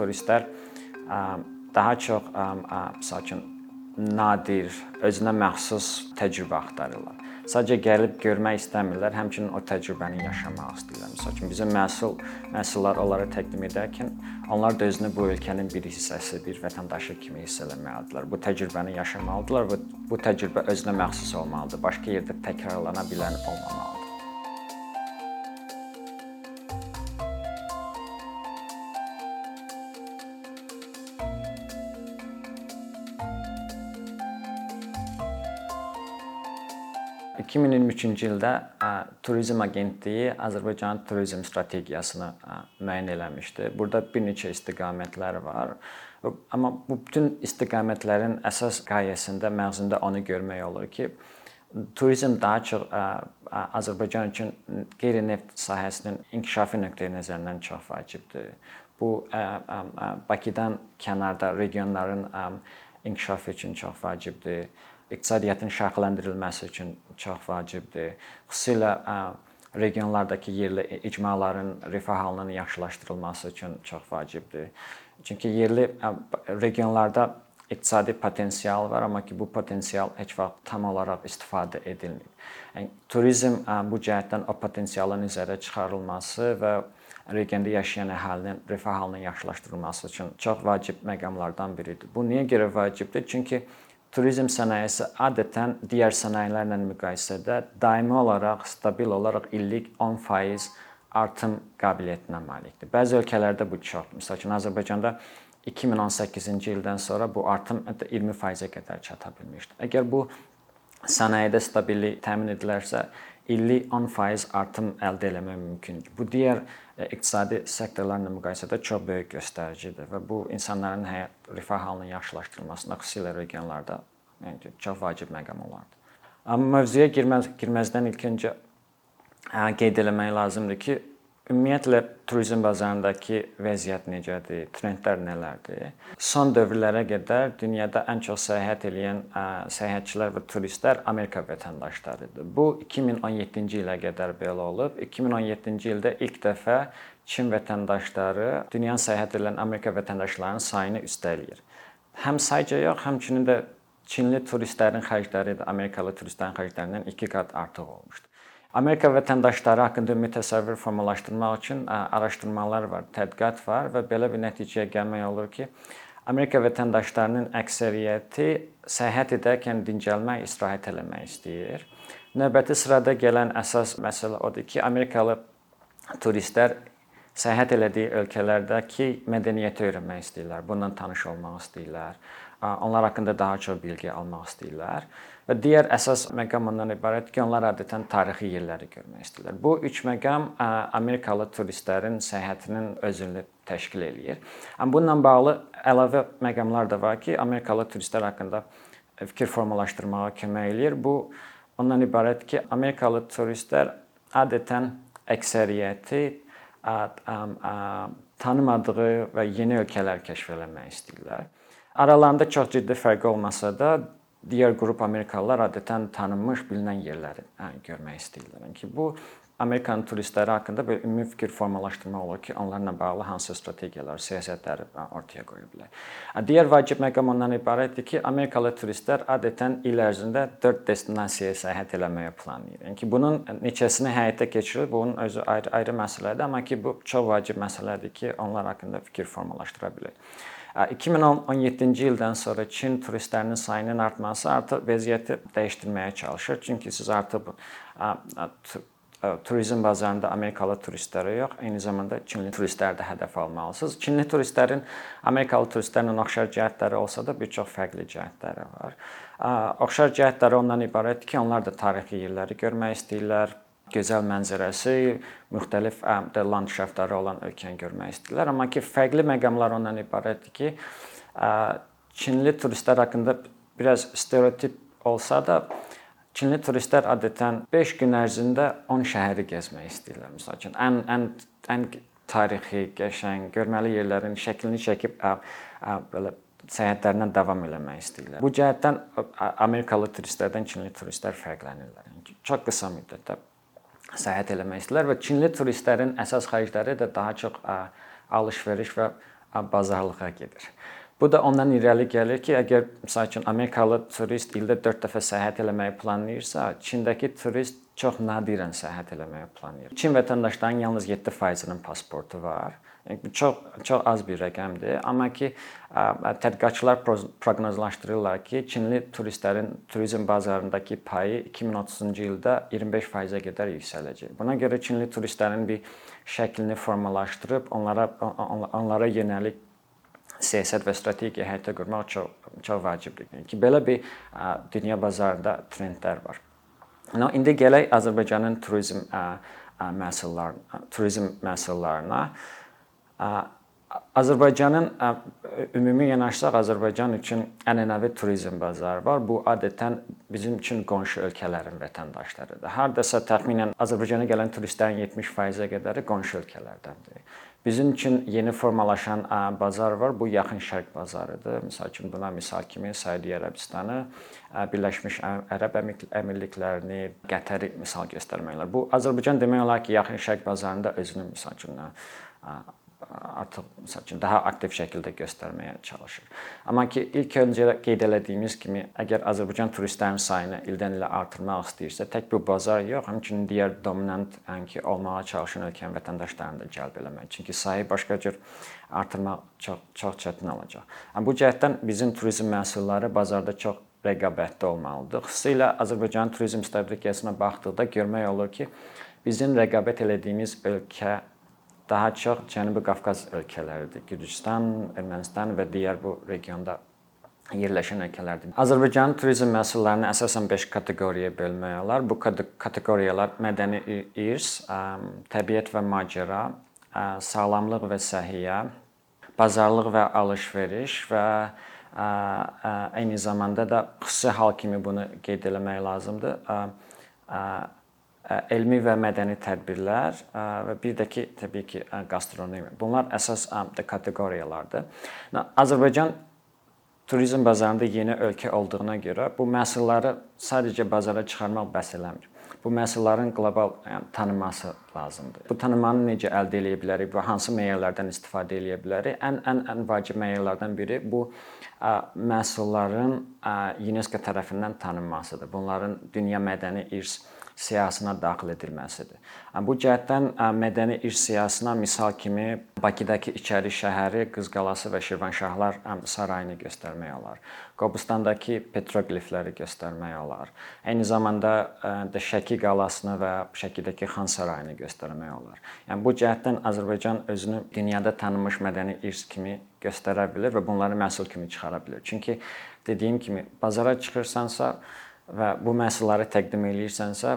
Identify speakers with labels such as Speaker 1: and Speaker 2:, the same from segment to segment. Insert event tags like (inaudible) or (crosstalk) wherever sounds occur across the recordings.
Speaker 1: turistlər daha çox üçün nadir, özünə məxsus təcrübə axtarırlar. Sadəcə gəlib görmək istəmirlər, həmçinin o təcrübəni yaşamaq istəyirlər. Məsəl üçün bizim məhsul məhsullar onlara təqdim edərkən onlar da özünü bu ölkənin bir hissəsi, bir vətəndaşı kimi hiss etməlidirlər. Bu təcrübəni yaşamalıdırlar və bu təcrübə özünə məxsus olmalıdır. Başqa yerdə təkrarlana bilən olmamalıdır. 2023-cü ildə Turizm Agentliyi Azərbaycan turizm strategiyasını müəyyən eləmişdi. Burada bir neçə istiqamətlər var. Amma bu bütün istiqamətlərin əsas qayəsində, məğzində onu görmək olur ki, turizm daha çox Azərbaycan üçün qeyri-neft sahəsinin inkişafı nöqteyi-nəzərindən çox vacibdir. Bu Bakıdan kənarda regionların inkişafı üçün çox vacibdir iqtisadiyyatın şərhləndirilməsi üçün çox vacibdir. Xüsusilə regionlardakı yerli icmaların rifah halının yaxşılaşdırılması üçün çox vacibdir. Çünki yerli regionlarda iqtisadi potensial var, amma ki bu potensial heç vaxt tam olaraq istifadə edilmir. Yəni turizm bu cəhətdən o potensialın üzərə çıxarılması və regionda yaşayan əhalinin rifah halının yaxşılaşdırılması üçün çox vacib məqamlardan biridir. Bu niyə görə vacibdir? Çünki turizm sənayesi adətən digər sənayelərlə müqayisədə daimi olaraq, stabil olaraq illik 10% artım qabiliyyətinə malikdir. Bəzi ölkələrdə bu çoxdur. Məsəl üçün Azərbaycanda 2018-ci ildən sonra bu artım hətta 20%-ə qədər çata bilmişdi. Əgər bu sənayedə stabillik təmin edilərsə, illik 10% artım əldə etmək mümkündür. Bu digər e, iqtisadi sektorlarla müqayisədə çox böyük göstəricidir və bu insanların həyat rifah halının yaxşılaşdırılmasına xüsusilə regionlarda yəni çox vacib məqam olardı. Amma mövzuya girməz girməzdən ilk öncə qeyd eləmək lazımdır ki, Ümumiyyətlə turizm bazarındakı vəziyyət necədir? Trendlər nələrdir? Son dövrlərə qədər dünyada ən çox səyahət edən səyahətçilər və turistlər Amerika vətəndaşlarıdır. Bu 2017-ci ilə qədər belə olub. 2017-ci ildə ilk dəfə Çin vətəndaşları dünyanın səyahət edən Amerika vətəndaşlarının sayını üstələyir. Həm sayca yox, həmçinin də Çinli turistlərin xərcləri də Amerikalı turistlərin xərclərindən 2 qat artıq olmuşdur. Amerika vətəndaşları haqqında ümumi təsəvvür formalaşdırmaq üçün araşdırmalar var, tədqiqat var və belə bir nəticəyə gəlmək olur ki, Amerika vətəndaşlarının əksəriyyəti səyahət edərkən dincəlmək, istirahət eləmək istəyir. Növbəti sırada gələn əsas məsələ odur ki, Amerikalı turistlər səyahət elədiyi ölkələrdəki mədəniyyəti öyrənmək istəyirlər, bununla tanış olmaq istəyirlər. Onlar haqqında daha çox bilgi almaq istəyirlər. Və digər əsas məqam ondan ibarətdir ki, onlar adətən tarixi yerləri görmək istəyirlər. Bu üç məqam Amerikalı turistlərin səyahətinin özünü təşkil eləyir. Amma bununla bağlı əlavə məqamlar da var ki, Amerikalı turistlər haqqında fikir formalaşdırmağa kömək eləyir. Bu ondan ibarətdir ki, Amerikalı turistlər adətən əksəriyyəti tanımadığı və yeni ölkələr kəşf etmək istəyirlər. Aralarında çox ciddi fərq olmasa da digər qrup Amerikalılar adətən tanınmış, bilinən yerləri hə, görmək istəyirlər. Yəni ki, bu Amerikan turistləri haqqında bir ümumi fikir formalaşdırmaq olur ki, onlarla bağlı hansı strategiyalar, siyasətləri ortaya qoya bilər. Digər vacib məqam ondan ibarətdir ki, Amerikalı turistlər adətən il ərzində 4 destinasiyaya səyahət etməyi planlayır. Yəni ki, bunun neçəsini həyata keçirir, bunun özü ayrı, ayrı məsələdir, amma ki, bu çox vacib məsələdir ki, onlar haqqında fikir formalaşdıra bilər. 2017-ci ildən sonra Çin turistlərinin sayının artması artıq vəziyyəti dəyişdirməyə çalışır. Çünki siz artıq turizm bazarında Amerikalı turistlərə yox, eyni zamanda Çinli turistləri də hədəf almalısınız. Çinli turistlərin Amerikalı turistlərlə oxşar cəhətləri olsa da bir çox fərqli cəhətləri var. Oxşar cəhətləri ondan ibarətdir ki, onlar da tarixi yerləri görmək istəyirlər, gözəl mənzərəsi, müxtəlif landşaftları olan ölkəni görmək istəyirlər. Amma ki, fərqli məqamlar ondan ibarətdir ki, Çinli turistlər haqqında biraz stereotip olsa da, Çinli turistlər adətən 5 gün ərzində 10 şəhəri gəzmək istəyirlər. Məsəl üçün ən ən ən tarixi, qəşəng, görməli yerlərin şəklini çəkib ə, ə, belə səyahətlərinə davam eləmək istəyirlər. Bu cəhətdən Amerikalı turistlərdən Çinli turistlər fərqlənirlər. Yəni çox qısa müddətdə səyahət eləmək istəyirlər və Çinli turistlərin əsas xərcləri də daha çox alış-veriş və bazarlığa gedir. Bu da ondan irəli gəlir ki, əgər məsəl üçün Amerikalı turist ildə 4 dəfə səyahət eləməyi planlayırsa, Çindəki turist çox nadirən səyahət eləməyi planlayır. Çin vətəndaşlarının yalnız 7%-nin pasportu var. Yəni çox çox az bir rəqəmdir, amma ki tədqiqatçılar proqnozlaşdırırlar ki, Çinli turistlərin turizm bazarındakı payı 2030-cu ildə 25%-ə qədər yüksələcək. Buna görə Çinli turistlərin bir şəklini formalaşdırıb onlara onlara yönəlik siyasət və strategiya həyata qurmaq çox çox vacibdir. Yəni ki, belə bir dünya bazarında trendlər var. No, indi gələk Azərbaycanın turizm məhsullarına, turizm məhsullarına. Azərbaycanın ümumi yanaşsaq Azərbaycan üçün ənənəvi turizm bazarı var. Bu adətən bizim üçün qonşu ölkələrin vətəndaşlarıdır. Hardasa təxminən Azərbaycana gələn turistlərin 70%-ə qədəri qonşu ölkələrdəndir. Bizim üçün yeni formalaşan bazar var. Bu Yaxın Şərq bazarıdır. Məsəl üçün buna misal kimi Səudiyyə Ərəbistanı, Birləşmiş Ərəb Əmirliklərini, Qətəri misal göstərmək olar. Bu Azərbaycan demək olar ki, Yaxın Şərq bazarında özünü misal üçün artıq məsəl üçün daha aktiv şəkildə göstərməyə çalışır. Amma ki ilk öncə qeyd etdiyimiz kimi, əgər Azərbaycan turistlərinin sayını ildən-ilə artırmaq istəyirsə, tək bu bazar yox, həmçinin digər dominant yəni ki, olmağa çalışan ölkənin vətəndaşlarını da cəlb etmək. Çünki sayı başqa cür artırmaq çox çox çətin olacaq. Amma bu cəhətdən bizim turizm məhsulları bazarda çox rəqabətli olmalıdır. Xüsusilə Azərbaycan turizm strategiyasına baxdıqda görmək olur ki, bizim rəqabət elədiyimiz ölkə daha çox Cənubi Qafqaz ölkələridir. Gürcüstan, Ermənistan və digər bu regionda yerləşən ölkələrdir. Azərbaycanın turizm məhsullarını əsasən 5 kateqoriyaya bölmək olar. Bu kateqoriyalar mədəni irs, təbiət və macəra, sağlamlıq və səhiyyə, bazarlıq və alış-veriş və eyni zamanda da xüsusi hal kimi bunu qeyd etmək lazımdır elmi və mədəni tədbirlər və bir də ki, təbii ki, qastronomiya. Bunlar əsas kateqoriyalardır. Azərbaycan turizm bazarında yeni ölkə olduğuna görə bu məhsulları sadəcə bazara çıxarmaq bəs eləmir. Bu məhsulların qlobal yəni, tanınması lazımdır. Bu tanınmanı necə əldə edə bilərik və hansı meyarlardan istifadə edə bilərik? Ən ən ən vacib meyarlardan biri bu ə, məhsulların ə, UNESCO tərəfindən tanınmasıdır. Bunların dünya mədəni irs siyahısına daxil edilməsidir. Bu cəhətdən mədəni irs siyahısına misal kimi Bakıdakı İçəri şəhəri, Qız qalası və Şirvanşahlar sarayını göstərmək olar. Qobustandakı petroqlifləri göstərmək olar. Eyni zamanda da Şəki qalasını və Şəkidəki Xan sarayını göstərmək olar. Yəni bu cəhətdən Azərbaycan özünü dünyada tanınmış mədəni irs kimi göstərə bilər və bunları məhsul kimi çıxara bilər. Çünki dediyim kimi bazara çıxırsansa və bu məhsulları təqdim eləyirsənsə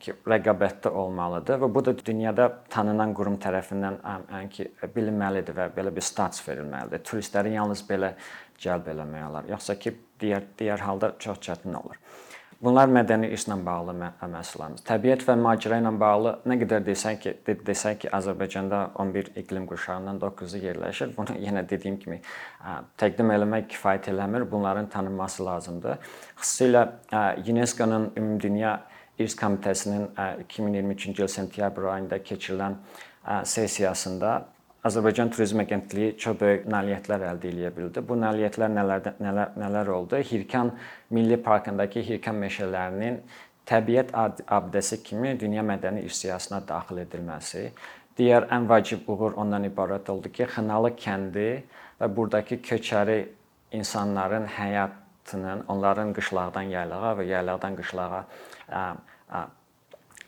Speaker 1: ki, rəqabətli olmalıdır və bu da dünyada tanınan qurum tərəfindən yəni ki, bilinməlidir və belə bir status verilməlidir. Turistləri yalnız belə cəlb eləmək olar. Yoxsa ki, digər digər halda çox çətin olur. Bunlar mədəni irslə bağlı məsələlərimiz. Təbiət və macəra ilə bağlı nə qədər desək ki, desək ki, Azərbaycanda 11 iqlim qurşağından 9-u yerləşir. Bunu (laughs) yenə dediyim kimi təqdim eləmək kifayət eləmir. Bunların tanınması lazımdır. Xüsusilə UNESCO-nun Ümumdünya İrs Komitəsinin 2023-cü il sentyabr ayında keçirilən sessiyasında Azərbaycan Turizm Agentliyi çox böyük nailiyyətlər əldə edə bildi. Bu nailiyyətlər nələr nələr nələr oldu? Hirkan Milli Parkındakı Hirkan meşələrinin təbiət abidəsi kimi dünya mədəni irs siyahısına daxil edilməsi. Digər ən vacib uğur ondan ibarət oldu ki, Xınalı kəndi və burdakı köçəri insanların həyatının, onların qışlaqdan yaylağa və yaylaqdan qışlağa ə, ə,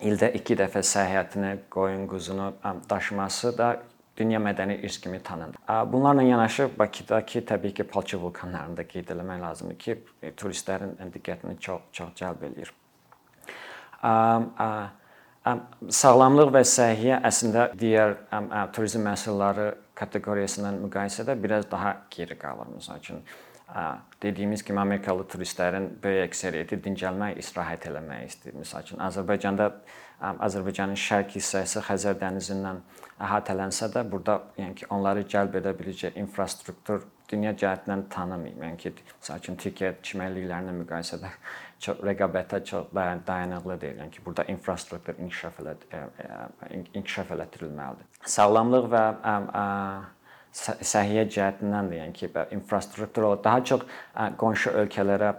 Speaker 1: ildə 2 dəfə səyahətini, qoyun quzunu daşıması da dünya mədəni irs kimi tanınır. Bunlarla yanaşı Bakıdakı təbii ki, Palçı vulkanlarını da qeyd etmək lazımdır ki, turistlərin diqqətini çox çox cəlb eləyir. Sağlamlıq və səhiyyə əslində digər turizm məhsulları kateqoriyasından müqayisədə biraz daha geri qalır. Məsəl üçün dediyimiz kimi Amerikalı turistlərin böyük əksəriyyəti dincəlmək, istirahət eləmək istəyir. Məsəl üçün Azərbaycanda Azərbaycanın şərq hissəsi Xəzər dənizindən əhatələnsə də, burada yəni ki, onları cəlb edə biləcək infrastruktur dünya cəhətdən tanınmır. Yəni ki, məsəl üçün Türkiyə çimərliklərinə müqayisədə (laughs) çox rəqabətə çox dayanıqlı deyil. Yəni ki, burada infrastruktur inkişaf elət inkişaf elətdirilməlidir. Sağlamlıq və səhiyyə cəhətindən də, yəni ki, infrastruktur olaraq daha çox qonşu ölkələrə,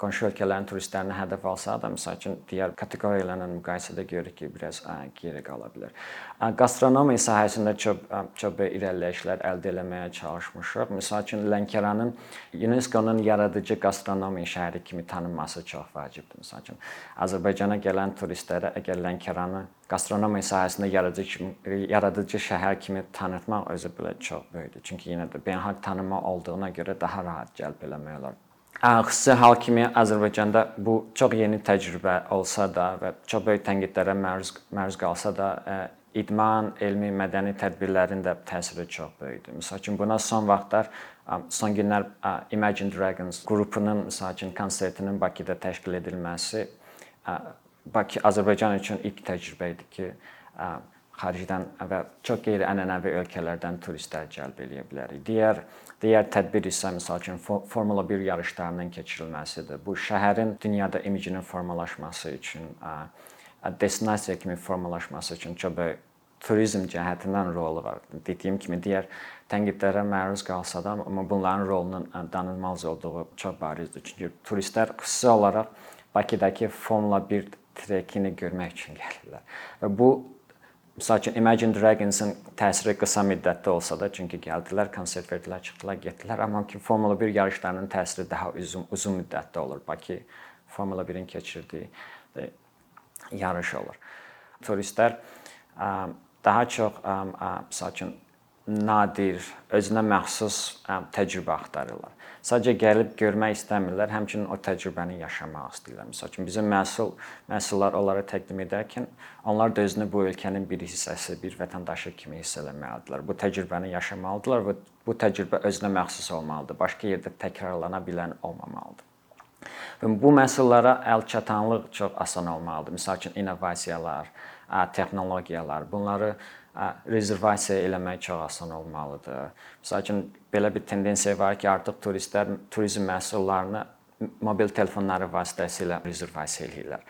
Speaker 1: qonşu ölkələrin turistlərini hədəf alsa da, məsəl üçün digər kateqoriyalarla müqayisədə görürük ki, biraz geri qala bilər. Qastronomiya sahəsində çox çox irəliləyişlər əldə etməyə çalışmışıq. Məsəl üçün Lənkəranın UNESCO-nun yaradıcı qastronomiya şəhəri kimi tanınması çox vacibdir. Məsəl üçün Azərbaycana gələn turistlərə əgər Lənkəranı qastronomiya sahəsində yaradıcı kimi, yaradıcı şəhər kimi tanıtmaq özü belə çox böyükdür. Çünki yenə də beynəlxalq tanınma olduğuna görə daha rahat cəlb eləmək olar. Xüsusi hal kimi Azərbaycanda bu çox yeni təcrübə olsa da və çox böyük tənqidlərə məruz məruz qalsa da, idman, elmi, mədəni tədbirlərin də təsiri çox böyükdür. Məsəl üçün buna son vaxtlar son günlər Imagine Dragons qrupunun məsəl üçün konsertinin Bakıda təşkil edilməsi Bakı Azərbaycan üçün ilk təcrübə idi ki, xaricdən və çox qeyri-ənənəvi ölkələrdən turistlər cəlb eləyə bilərik. Digər digər tədbir isə məsəl üçün Formula 1 yarışlarının keçirilməsidir. Bu şəhərin dünyada imicinin formalaşması üçün, destinasiya kimi formalaşması üçün böyük turizm cəhətindən rolu var. Dediyim kimi digər tənqidlərə məruz qalsa da, amma bunların rolunun danılmaz olduğu çox barizdir. Çünki turistlər xüsusi olaraq Bakıdakı Formula 1 trekini görmək üçün gəlirlər. Və bu Məsəl üçün Imagine Dragons-ın təsiri qısa müddətli olsa da, çünki gəldilər, konsert verdilər, çıxdılar, getdilər, amma ki Formula 1 yarışlarının təsiri daha uzun uzun müddətli olur. Bakı Formula 1-in keçirdiyi yarış olur. Turistlər daha çox üçün nadir, özünə məxsus təcrübə axtarırlar. Sadəcə gəlib görmək istəmirlər, həmçinin o təcrübəni yaşamaq istəyirlər. Məsəl üçün bizim məhsul məhsullar onlara təqdim edərkən onlar da özünü bu ölkənin bir hissəsi, bir vətəndaşı kimi hiss etməlidirlər. Bu təcrübəni yaşamalıdırlar və bu təcrübə özünə məxsus olmalıdır. Başqa yerdə təkrarlana bilən olmamalıdır. Bu məhsullara əl çatanlıq çox asan olmalıdır. Məsəl üçün innovasiyalar, texnologiyalar, bunları rezervasiya eləmək çox asan olmalıdır. Məsəl üçün belə bir tendensiya var ki, artıq turistlər turizm məhsullarını mobil telefonları vasitəsilə rezervasiya eləyirlər.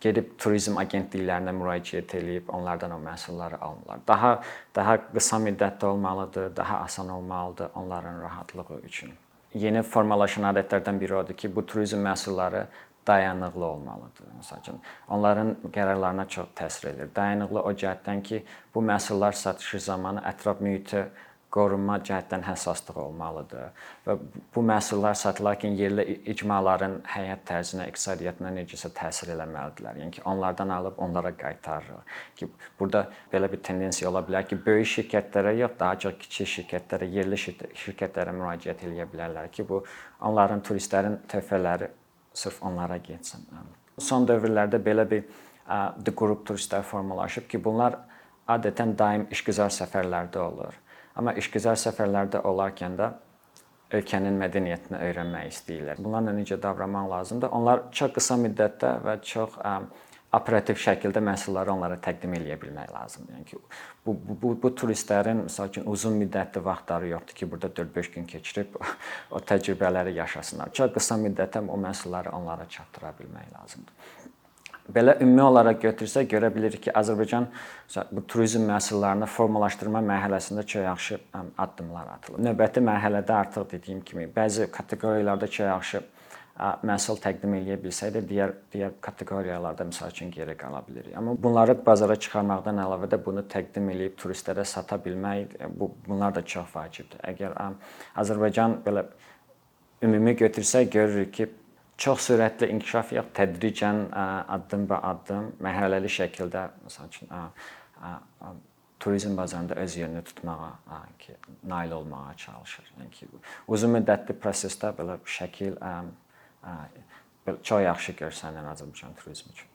Speaker 1: Gedib turizm agentliklərinə müraciət edib onlardan o məhsulları alırlar. Daha daha qısa müddətli olmalıdır, daha asan olmalıdır onların rahatlığı üçün. Yeni formalaşan adətlərdən biri odur ki, bu turizm məhsulları dayanıqlı olmalıdır. Məsələn, onların qərarlarına çox təsir edir. Dayanıqlı o cəhətdən ki, bu məhsullar satışı zamanı ətraf mühiti qorunma cəhətdən həssaslıq olmalıdır və bu məhsullar satılarkən yerli icmaların həyat tərzinə, iqtisadiyyatına necəsə təsir eləməlidirlər. Yəni ki, onlardan alıb onlara qaytarırıq. Ki burada belə bir tendensiya ola bilər ki, böyük şirkətlərə yox, daha çox kiçik şirkətlərə, yerli şirkətlərə müraciət edə bilərlər ki, bu onların turistlərin töhfələri sırf onlara getsin. Son dövrlərdə belə bir qrup turistlər formalaşıb ki, bunlar adətən daim işgüzar səfərlərdə olur. Amma işgüzar səfərlərdə olarkən də ölkənin mədəniyyətini öyrənmək istəyirlər. Bunlarla necə davranmaq lazımdır? Onlar çox qısa müddətdə və çox operativ şəkildə məhsulları onlara təqdim eləyə bilmək lazımdır. Yəni ki, bu bu bu, bu turistlərin məsəl üçün uzun müddətli vaxtları yoxdur ki, burada 4-5 gün keçirib (laughs) o təcrübələri yaşasınlar. Çox qısa müddətdə o məhsulları onlara çatdıra bilmək lazımdır. Belə ümumi olaraq götürsək görə bilirik ki, Azərbaycan bu turizm məhsullarını formalaşdırma mərhələsində çox yaxşı addımlar atılıb. Növbəti mərhələdə artıq dediyim kimi bəzi kateqoriyalarda çox yaxşı məhsul təqdim eləyə bilsək də digər digər kateqoriyalarda məsəl üçün geri qala bilirik. Amma bunları bazara çıxarmaqdan əlavə də bunu təqdim eləyib turistlərə sata bilmək bu bunlar da çox vacibdir. Əgər Azərbaycan belə ümumi götürsək görürük ki, çox sürətli inkişaf yox, tədricən addım ba addım, mərhələli şəkildə məsəl üçün turizm bazarında öz yerini tutmağa ki, nail olmağa çalışır. Yəni ki, uzun müddətli prosesdə belə şəkil çox yaxşı görsənir Azərbaycan turizmi üçün.